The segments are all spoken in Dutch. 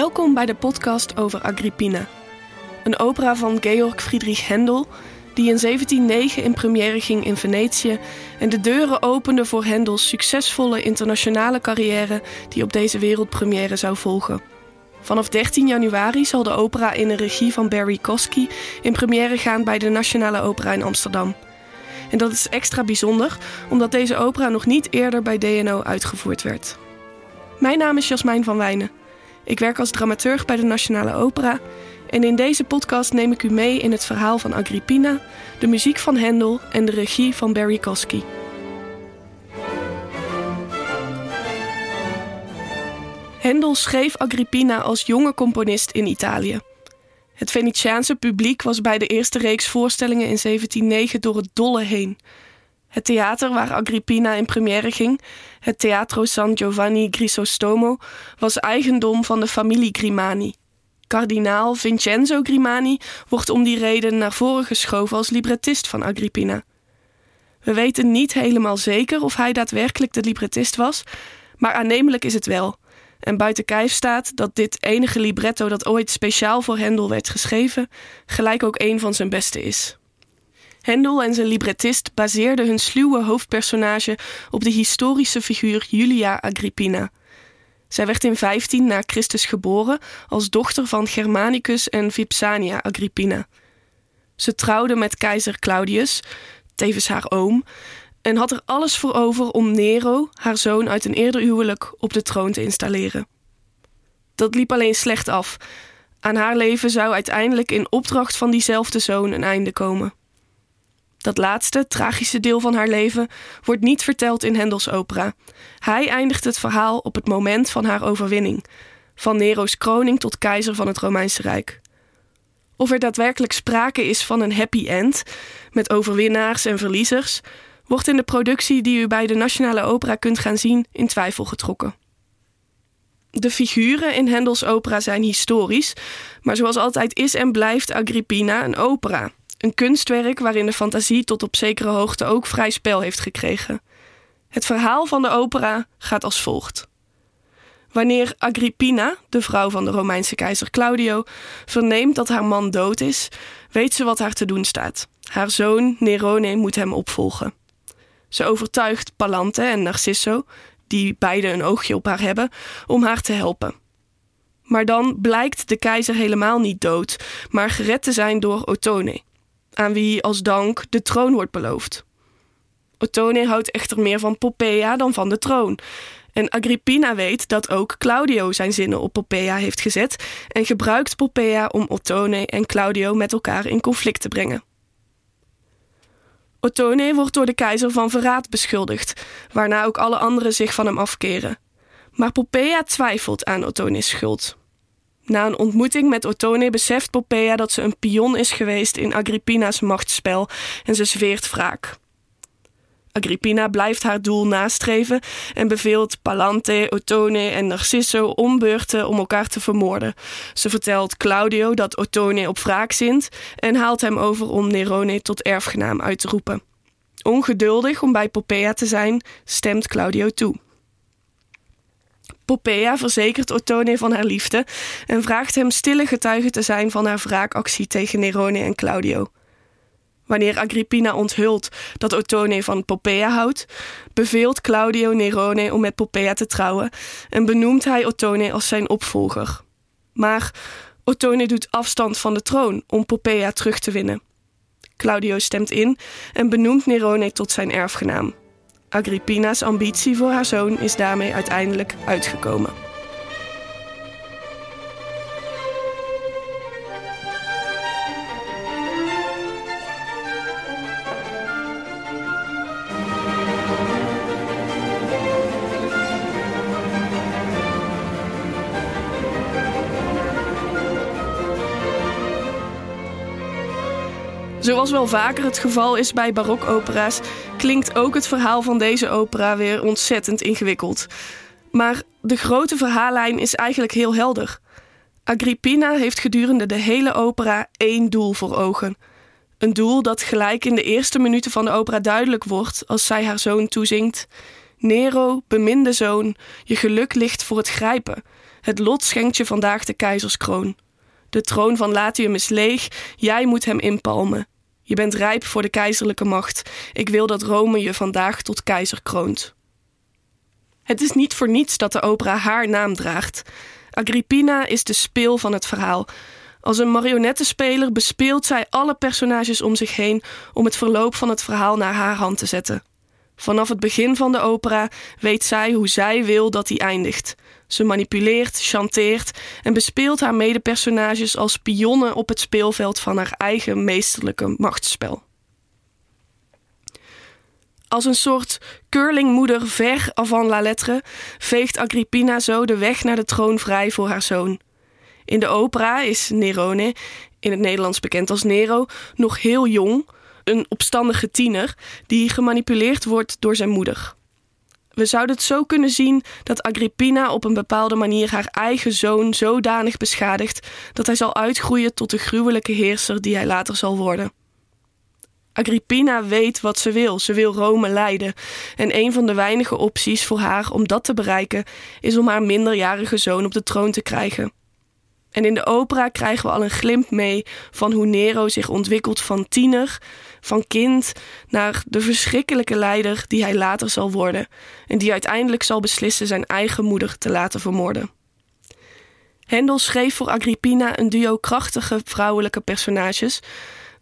Welkom bij de podcast over Agrippina. Een opera van Georg Friedrich Händel, die in 1709 in première ging in Venetië en de deuren opende voor Händels succesvolle internationale carrière die op deze wereldpremière zou volgen. Vanaf 13 januari zal de opera in de regie van Barry Kosky in première gaan bij de Nationale Opera in Amsterdam. En dat is extra bijzonder, omdat deze opera nog niet eerder bij DNO uitgevoerd werd. Mijn naam is Jasmijn van Wijnen. Ik werk als dramaturg bij de Nationale Opera en in deze podcast neem ik u mee in het verhaal van Agrippina, de muziek van Handel en de regie van Barry Kosky. Handel schreef Agrippina als jonge componist in Italië. Het Venetiaanse publiek was bij de eerste reeks voorstellingen in 1709 door het dolle heen. Het theater waar Agrippina in première ging, het Teatro San Giovanni Grisostomo, was eigendom van de familie Grimani. Kardinaal Vincenzo Grimani wordt om die reden naar voren geschoven als librettist van Agrippina. We weten niet helemaal zeker of hij daadwerkelijk de librettist was, maar aannemelijk is het wel. En buiten kijf staat dat dit enige libretto dat ooit speciaal voor Hendel werd geschreven, gelijk ook een van zijn beste is. Hendel en zijn librettist baseerden hun sluwe hoofdpersonage op de historische figuur Julia Agrippina. Zij werd in 15 na Christus geboren als dochter van Germanicus en Vipsania Agrippina. Ze trouwde met keizer Claudius, tevens haar oom, en had er alles voor over om Nero, haar zoon uit een eerder huwelijk, op de troon te installeren. Dat liep alleen slecht af. Aan haar leven zou uiteindelijk in opdracht van diezelfde zoon een einde komen. Dat laatste, tragische deel van haar leven wordt niet verteld in Hendels opera. Hij eindigt het verhaal op het moment van haar overwinning, van Nero's kroning tot keizer van het Romeinse Rijk. Of er daadwerkelijk sprake is van een happy end, met overwinnaars en verliezers, wordt in de productie die u bij de Nationale Opera kunt gaan zien in twijfel getrokken. De figuren in Hendels opera zijn historisch, maar zoals altijd is en blijft Agrippina een opera. Een kunstwerk waarin de fantasie tot op zekere hoogte ook vrij spel heeft gekregen. Het verhaal van de opera gaat als volgt. Wanneer Agrippina, de vrouw van de Romeinse keizer Claudio, verneemt dat haar man dood is, weet ze wat haar te doen staat. Haar zoon Nerone moet hem opvolgen. Ze overtuigt Palante en Narciso, die beide een oogje op haar hebben, om haar te helpen. Maar dan blijkt de keizer helemaal niet dood, maar gered te zijn door Ottone, aan wie als dank de troon wordt beloofd. Ottone houdt echter meer van Poppaea dan van de troon. En Agrippina weet dat ook Claudio zijn zinnen op Poppaea heeft gezet en gebruikt Poppaea om Ottone en Claudio met elkaar in conflict te brengen. Ottone wordt door de keizer van verraad beschuldigd, waarna ook alle anderen zich van hem afkeren. Maar Poppaea twijfelt aan Ottone's schuld. Na een ontmoeting met Ottone beseft Poppaea dat ze een pion is geweest in Agrippina's machtsspel en ze zweert wraak. Agrippina blijft haar doel nastreven en beveelt Palante, Ottone en Narciso om beurten om elkaar te vermoorden. Ze vertelt Claudio dat Ottone op wraak zint en haalt hem over om Nerone tot erfgenaam uit te roepen. Ongeduldig om bij Poppaea te zijn, stemt Claudio toe. Poppaea verzekert Ottone van haar liefde en vraagt hem stille getuige te zijn van haar wraakactie tegen Nerone en Claudio. Wanneer Agrippina onthult dat Ottone van Poppaea houdt, beveelt Claudio Nerone om met Poppaea te trouwen en benoemt hij Ottone als zijn opvolger. Maar Ottone doet afstand van de troon om Poppaea terug te winnen. Claudio stemt in en benoemt Nerone tot zijn erfgenaam. Agrippina's ambitie voor haar zoon is daarmee uiteindelijk uitgekomen. Wel vaker het geval is bij barokopera's, klinkt ook het verhaal van deze opera weer ontzettend ingewikkeld. Maar de grote verhaallijn is eigenlijk heel helder. Agrippina heeft gedurende de hele opera één doel voor ogen. Een doel dat gelijk in de eerste minuten van de opera duidelijk wordt als zij haar zoon toezingt: Nero, beminde zoon, je geluk ligt voor het grijpen. Het lot schenkt je vandaag de keizerskroon. De troon van Latium is leeg, jij moet hem inpalmen. Je bent rijp voor de keizerlijke macht. Ik wil dat Rome je vandaag tot keizer kroont. Het is niet voor niets dat de opera haar naam draagt. Agrippina is de speel van het verhaal. Als een marionettenspeler bespeelt zij alle personages om zich heen om het verloop van het verhaal naar haar hand te zetten. Vanaf het begin van de opera weet zij hoe zij wil dat die eindigt. Ze manipuleert, chanteert en bespeelt haar medepersonages als pionnen op het speelveld van haar eigen meesterlijke machtsspel. Als een soort curlingmoeder ver avant la lettre veegt Agrippina zo de weg naar de troon vrij voor haar zoon. In de opera is Nerone, in het Nederlands bekend als Nero, nog heel jong, een opstandige tiener die gemanipuleerd wordt door zijn moeder. We zouden het zo kunnen zien dat Agrippina op een bepaalde manier haar eigen zoon zodanig beschadigt dat hij zal uitgroeien tot de gruwelijke heerser die hij later zal worden. Agrippina weet wat ze wil. Ze wil Rome leiden. En een van de weinige opties voor haar om dat te bereiken is om haar minderjarige zoon op de troon te krijgen. En in de opera krijgen we al een glimp mee van hoe Nero zich ontwikkelt van tiener, van kind, naar de verschrikkelijke leider die hij later zal worden en die uiteindelijk zal beslissen zijn eigen moeder te laten vermoorden. Hendel schreef voor Agrippina een duo krachtige vrouwelijke personages,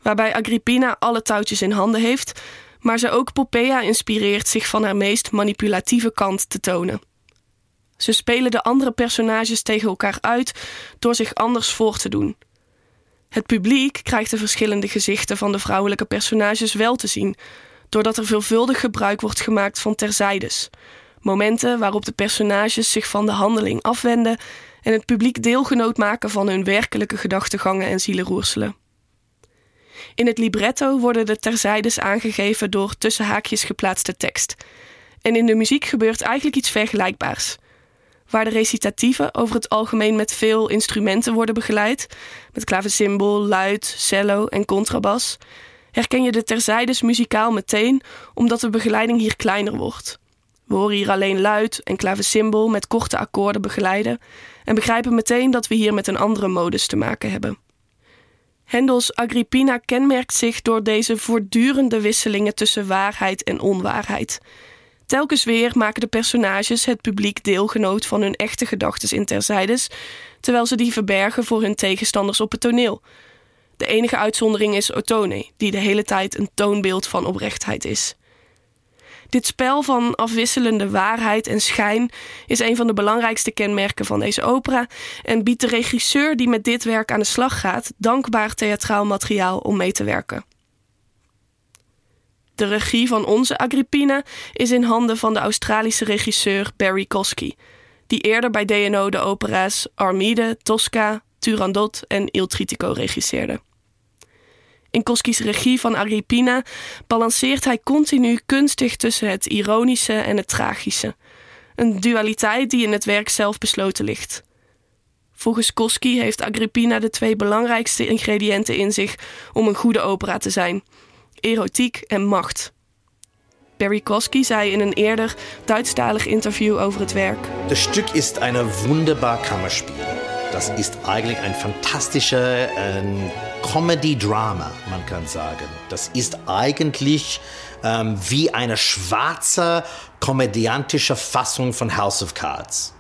waarbij Agrippina alle touwtjes in handen heeft, maar ze ook Popea inspireert zich van haar meest manipulatieve kant te tonen. Ze spelen de andere personages tegen elkaar uit door zich anders voor te doen. Het publiek krijgt de verschillende gezichten van de vrouwelijke personages wel te zien, doordat er veelvuldig gebruik wordt gemaakt van terzijdes. Momenten waarop de personages zich van de handeling afwenden en het publiek deelgenoot maken van hun werkelijke gedachtegangen en zielenroerselen. In het libretto worden de terzijdes aangegeven door tussen haakjes geplaatste tekst. En in de muziek gebeurt eigenlijk iets vergelijkbaars waar de recitatieven over het algemeen met veel instrumenten worden begeleid, met klavecimbal, luid, cello en contrabas, herken je de terzijdes muzikaal meteen, omdat de begeleiding hier kleiner wordt. We horen hier alleen luid en klavecimbal met korte akkoorden begeleiden en begrijpen meteen dat we hier met een andere modus te maken hebben. Hendels Agrippina kenmerkt zich door deze voortdurende wisselingen tussen waarheid en onwaarheid. Telkens weer maken de personages het publiek deelgenoot van hun echte gedachten in terzijdes, terwijl ze die verbergen voor hun tegenstanders op het toneel. De enige uitzondering is Otone, die de hele tijd een toonbeeld van oprechtheid is. Dit spel van afwisselende waarheid en schijn is een van de belangrijkste kenmerken van deze opera en biedt de regisseur die met dit werk aan de slag gaat dankbaar theatraal materiaal om mee te werken. De regie van onze Agrippina is in handen van de Australische regisseur Barry Kosky, die eerder bij DNO de opera's Armide, Tosca, Turandot en Il Tritico regisseerde. In Koski's regie van Agrippina balanceert hij continu kunstig tussen het ironische en het tragische. Een dualiteit die in het werk zelf besloten ligt. Volgens Koski heeft Agrippina de twee belangrijkste ingrediënten in zich om een goede opera te zijn: erotiek en macht. Barry Kosky zei in een eerder Duitsstalig interview over het werk. Das Stück ist eine wunderbar Kammerspiel. Das ist eigentlich ein fantastischer ähm, Comedy-Drama, man kann sagen. Das ist eigentlich ähm, wie eine schwarze komödiantische Fassung von House of Cards.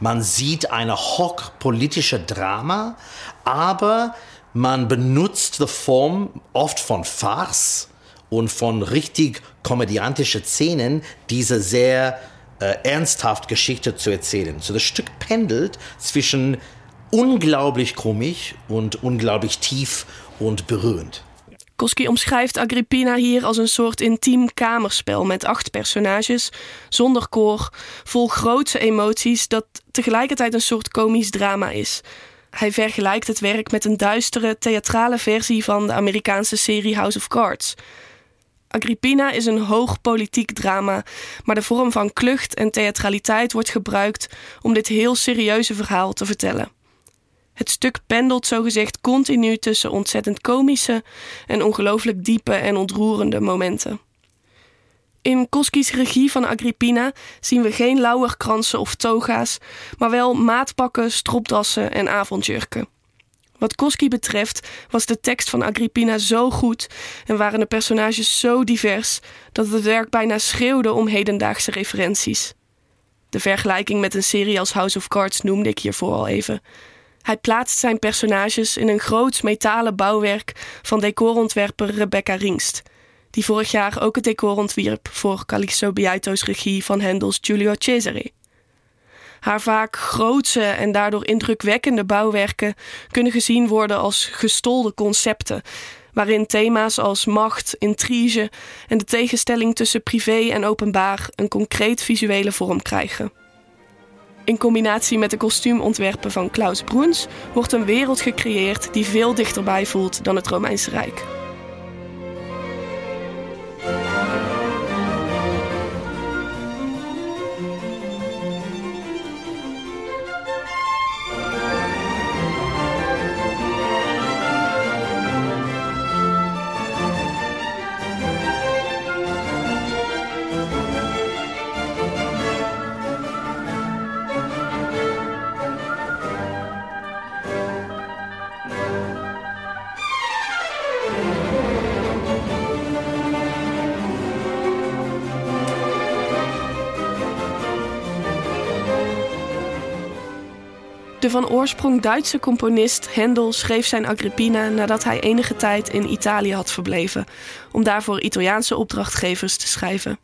Man sieht eine hochpolitische Drama, aber man benutzt die Form oft von Farce und von richtig komödiantischen Szenen, diese sehr äh, ernsthaft Geschichte zu erzählen. So das Stück pendelt zwischen unglaublich komisch und unglaublich tief und berührend. Koski omschrijft Agrippina hier als een soort intiem kamerspel met acht personages, zonder koor, vol grootse emoties, dat tegelijkertijd een soort komisch drama is. Hij vergelijkt het werk met een duistere, theatrale versie van de Amerikaanse serie House of Cards. Agrippina is een hoog politiek drama, maar de vorm van klucht en theatraliteit wordt gebruikt om dit heel serieuze verhaal te vertellen. Het stuk pendelt zogezegd continu tussen ontzettend komische en ongelooflijk diepe en ontroerende momenten. In Koski's regie van Agrippina zien we geen lauwerkransen of toga's, maar wel maatpakken, stropdassen en avondjurken. Wat Koski betreft was de tekst van Agrippina zo goed en waren de personages zo divers dat het werk bijna schreeuwde om hedendaagse referenties. De vergelijking met een serie als House of Cards noemde ik hiervoor al even. Hij plaatst zijn personages in een groot metalen bouwwerk van decorontwerper Rebecca Ringst, die vorig jaar ook het decor ontwierp voor Calixto Beaito's regie van Hendels Giulio Cesare. Haar vaak grootse en daardoor indrukwekkende bouwwerken kunnen gezien worden als gestolde concepten, waarin thema's als macht, intrige en de tegenstelling tussen privé en openbaar een concreet visuele vorm krijgen. In combinatie met de kostuumontwerpen van Klaus Bruns wordt een wereld gecreëerd die veel dichterbij voelt dan het Romeinse Rijk. De van oorsprong Duitse componist Hendel schreef zijn Agrippina nadat hij enige tijd in Italië had verbleven, om daarvoor Italiaanse opdrachtgevers te schrijven.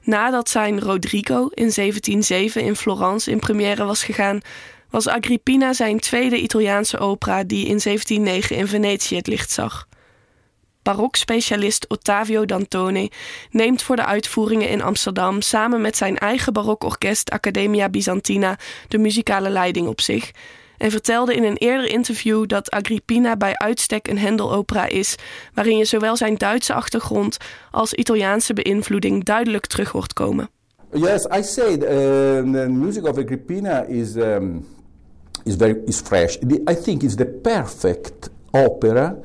Nadat zijn Rodrigo in 1707 in Florence in première was gegaan, was Agrippina zijn tweede Italiaanse opera die in 1709 in Venetië het licht zag barokspecialist Ottavio Dantone neemt voor de uitvoeringen in Amsterdam samen met zijn eigen barokorkest Academia Byzantina de muzikale leiding op zich en vertelde in een eerder interview dat Agrippina bij uitstek een Hendelopera is, waarin je zowel zijn Duitse achtergrond als Italiaanse beïnvloeding duidelijk terug hoort komen. Yes, I said uh, the music of Agrippina is um, is very is fresh. I think it's the perfect opera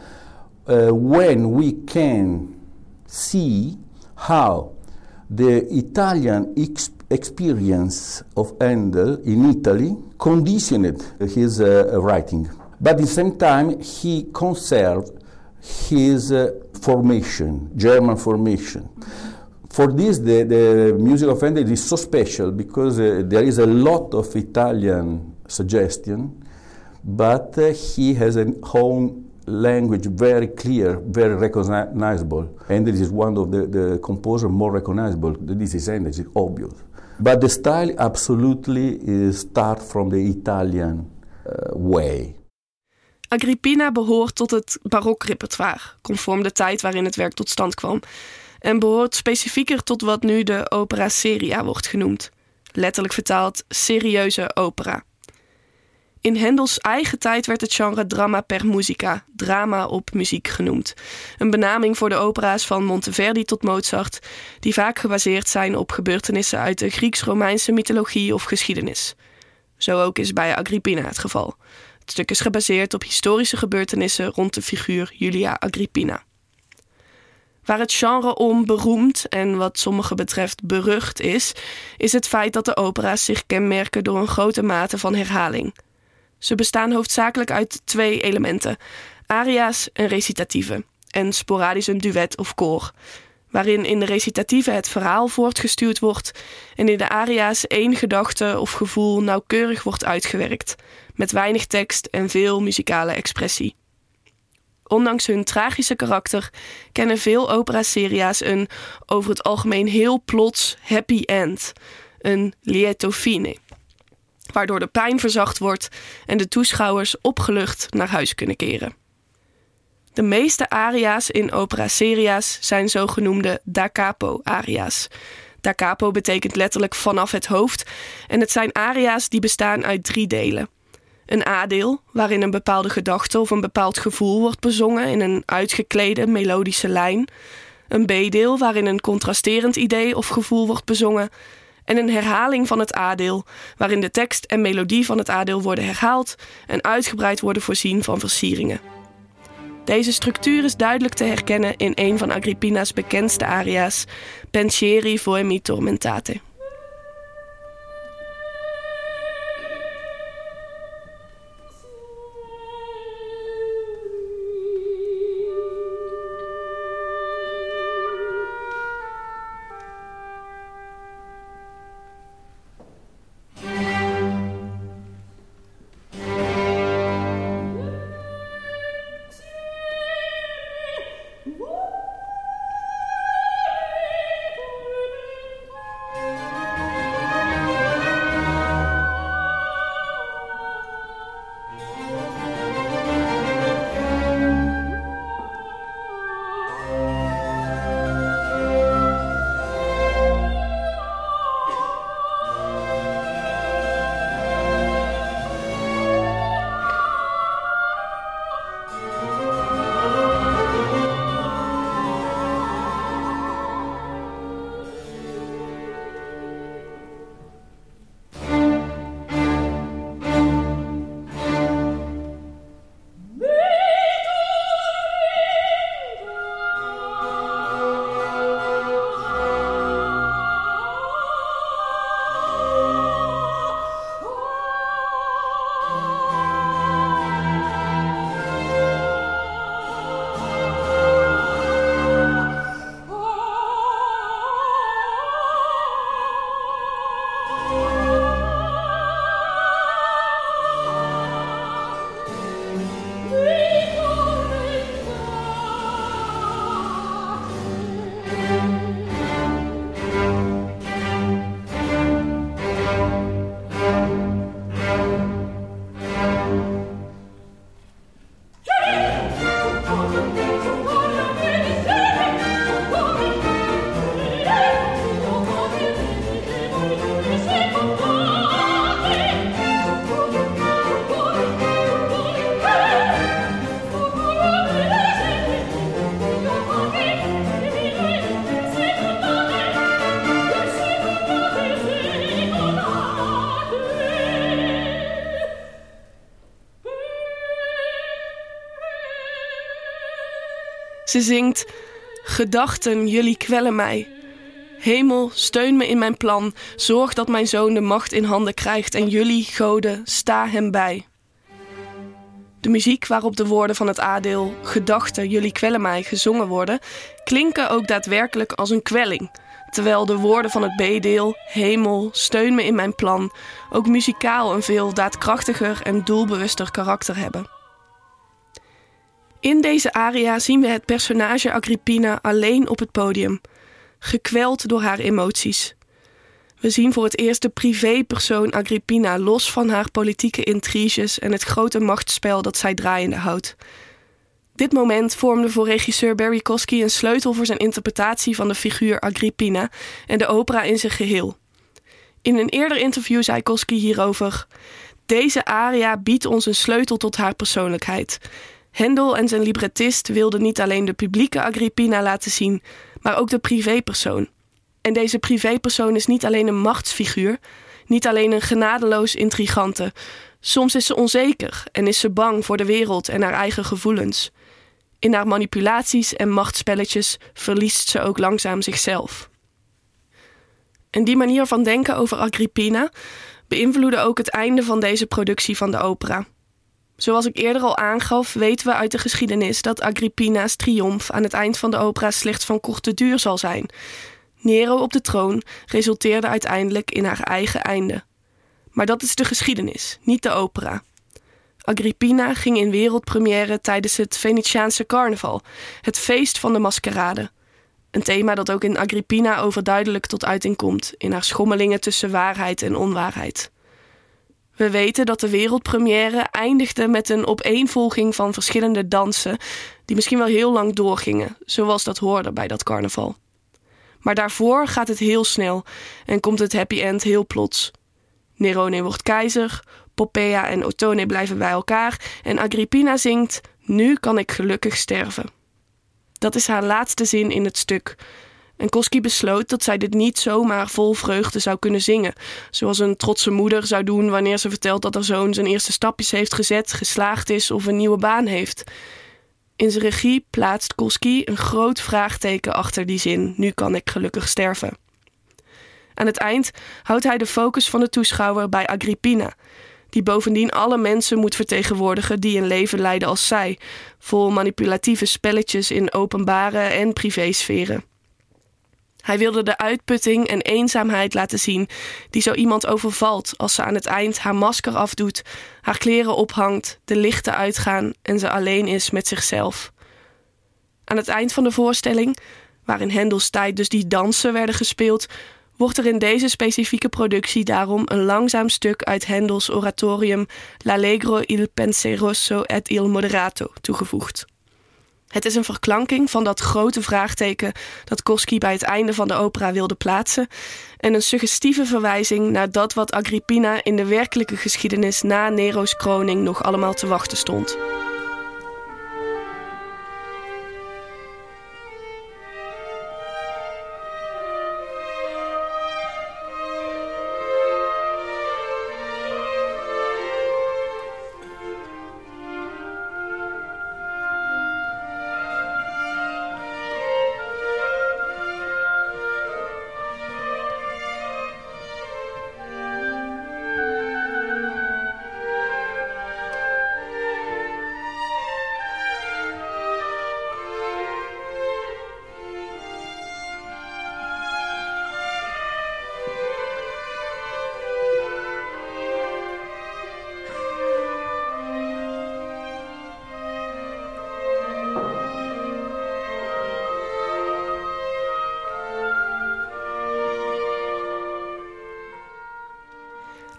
uh, when we can see how the Italian ex experience of Handel in Italy conditioned his uh, writing. But at the same time, he conserved his uh, formation, German formation. For this, the, the music of Handel is so special because uh, there is a lot of Italian suggestion, but uh, he has a own language very clear, very recognizable. And this is one of the, the composer more recognizable. This is Enders, it's obvious. But the style absolutely is start from the Italian uh, way. Agrippina behoort tot het barokrepertoire, conform de tijd waarin het werk tot stand kwam. En behoort specifieker tot wat nu de opera seria wordt genoemd. Letterlijk vertaald serieuze opera. In Hendels eigen tijd werd het genre drama per musica, drama op muziek genoemd. Een benaming voor de opera's van Monteverdi tot Mozart, die vaak gebaseerd zijn op gebeurtenissen uit de Grieks-Romeinse mythologie of geschiedenis. Zo ook is bij Agrippina het geval. Het stuk is gebaseerd op historische gebeurtenissen rond de figuur Julia Agrippina. Waar het genre om beroemd en wat sommigen betreft berucht is, is het feit dat de opera's zich kenmerken door een grote mate van herhaling. Ze bestaan hoofdzakelijk uit twee elementen: aria's en recitatieven, en sporadisch een duet of koor, waarin in de recitatieven het verhaal voortgestuurd wordt en in de aria's één gedachte of gevoel nauwkeurig wordt uitgewerkt, met weinig tekst en veel muzikale expressie. Ondanks hun tragische karakter kennen veel opera-seria's een over het algemeen heel plots happy end, een lieto fine waardoor de pijn verzacht wordt en de toeschouwers opgelucht naar huis kunnen keren. De meeste aria's in opera seria's zijn zogenoemde da capo aria's. Da capo betekent letterlijk vanaf het hoofd en het zijn aria's die bestaan uit drie delen. Een A-deel, waarin een bepaalde gedachte of een bepaald gevoel wordt bezongen in een uitgeklede melodische lijn. Een B-deel, waarin een contrasterend idee of gevoel wordt bezongen en een herhaling van het A-deel, waarin de tekst en melodie van het A-deel worden herhaald en uitgebreid worden voorzien van versieringen. Deze structuur is duidelijk te herkennen in een van Agrippina's bekendste aria's, Pensieri voi mi tormentate. Zingt: Gedachten, jullie kwellen mij. Hemel, steun me in mijn plan. Zorg dat mijn zoon de macht in handen krijgt en jullie, goden, sta hem bij. De muziek waarop de woorden van het A-deel Gedachten, jullie kwellen mij gezongen worden, klinken ook daadwerkelijk als een kwelling. Terwijl de woorden van het B-deel Hemel, steun me in mijn plan ook muzikaal een veel daadkrachtiger en doelbewuster karakter hebben. In deze aria zien we het personage Agrippina alleen op het podium, gekweld door haar emoties. We zien voor het eerst de privépersoon Agrippina los van haar politieke intriges en het grote machtsspel dat zij draaiende houdt. Dit moment vormde voor regisseur Barry Kosky een sleutel voor zijn interpretatie van de figuur Agrippina en de opera in zijn geheel. In een eerder interview zei Kosky hierover: Deze aria biedt ons een sleutel tot haar persoonlijkheid. Hendel en zijn librettist wilden niet alleen de publieke Agrippina laten zien, maar ook de privépersoon. En deze privépersoon is niet alleen een machtsfiguur, niet alleen een genadeloos intrigante. Soms is ze onzeker en is ze bang voor de wereld en haar eigen gevoelens. In haar manipulaties en machtspelletjes verliest ze ook langzaam zichzelf. En die manier van denken over Agrippina beïnvloedde ook het einde van deze productie van de opera. Zoals ik eerder al aangaf, weten we uit de geschiedenis dat Agrippina's triomf aan het eind van de opera slechts van korte duur zal zijn. Nero op de troon resulteerde uiteindelijk in haar eigen einde. Maar dat is de geschiedenis, niet de opera. Agrippina ging in wereldpremière tijdens het Venetiaanse carnaval, het feest van de maskerade. Een thema dat ook in Agrippina overduidelijk tot uiting komt in haar schommelingen tussen waarheid en onwaarheid. We weten dat de wereldpremière eindigde met een opeenvolging van verschillende dansen, die misschien wel heel lang doorgingen, zoals dat hoorde bij dat carnaval. Maar daarvoor gaat het heel snel en komt het happy end heel plots. Nerone wordt keizer, Popea en Ottone blijven bij elkaar en Agrippina zingt: Nu kan ik gelukkig sterven. Dat is haar laatste zin in het stuk. En Koski besloot dat zij dit niet zomaar vol vreugde zou kunnen zingen, zoals een trotse moeder zou doen wanneer ze vertelt dat haar zoon zijn eerste stapjes heeft gezet, geslaagd is of een nieuwe baan heeft. In zijn regie plaatst Koski een groot vraagteken achter die zin: Nu kan ik gelukkig sterven. Aan het eind houdt hij de focus van de toeschouwer bij Agrippina, die bovendien alle mensen moet vertegenwoordigen die een leven leiden als zij, vol manipulatieve spelletjes in openbare en privésferen. Hij wilde de uitputting en eenzaamheid laten zien die zo iemand overvalt als ze aan het eind haar masker afdoet, haar kleren ophangt, de lichten uitgaan en ze alleen is met zichzelf. Aan het eind van de voorstelling, waarin Hendels tijd dus die dansen werden gespeeld, wordt er in deze specifieke productie daarom een langzaam stuk uit Hendels oratorium L'Allegro il penseroso et il moderato toegevoegd. Het is een verklanking van dat grote vraagteken dat Koski bij het einde van de opera wilde plaatsen en een suggestieve verwijzing naar dat wat Agrippina in de werkelijke geschiedenis na Nero's kroning nog allemaal te wachten stond.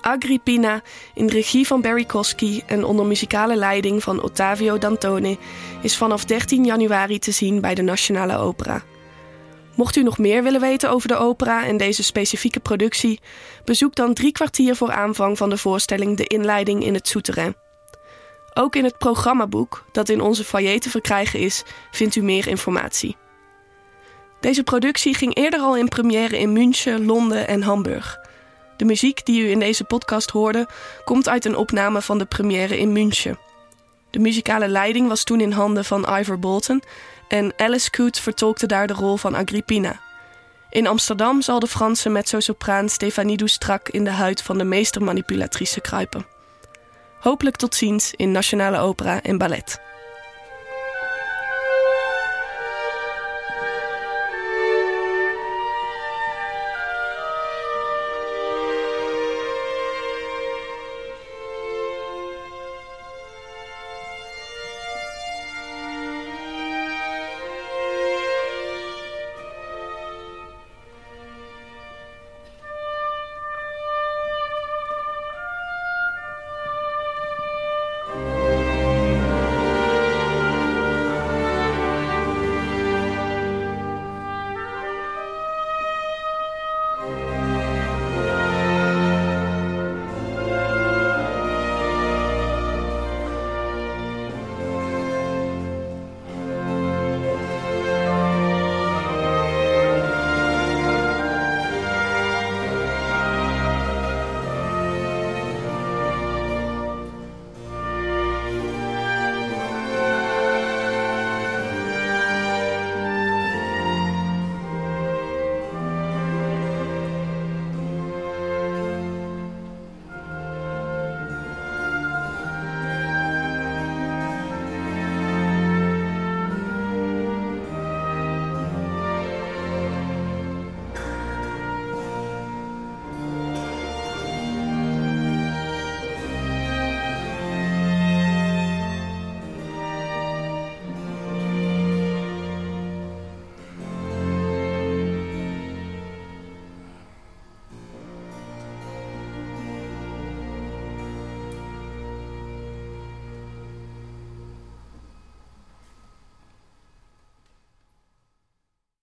Agrippina in regie van Barry Kosky en onder muzikale leiding van Ottavio Dantone is vanaf 13 januari te zien bij de Nationale Opera. Mocht u nog meer willen weten over de opera en deze specifieke productie, bezoek dan drie kwartier voor aanvang van de voorstelling de inleiding in het Souterrain. Ook in het programmaboek, dat in onze foyer te verkrijgen is, vindt u meer informatie. Deze productie ging eerder al in première in München, Londen en Hamburg. De muziek die u in deze podcast hoorde, komt uit een opname van de première in München. De muzikale leiding was toen in handen van Ivor Bolton en Alice Coote vertolkte daar de rol van Agrippina. In Amsterdam zal de Franse mezzo-sopraan Stéphanie Doustrak in de huid van de meestermanipulatrice kruipen. Hopelijk tot ziens in Nationale Opera en Ballet.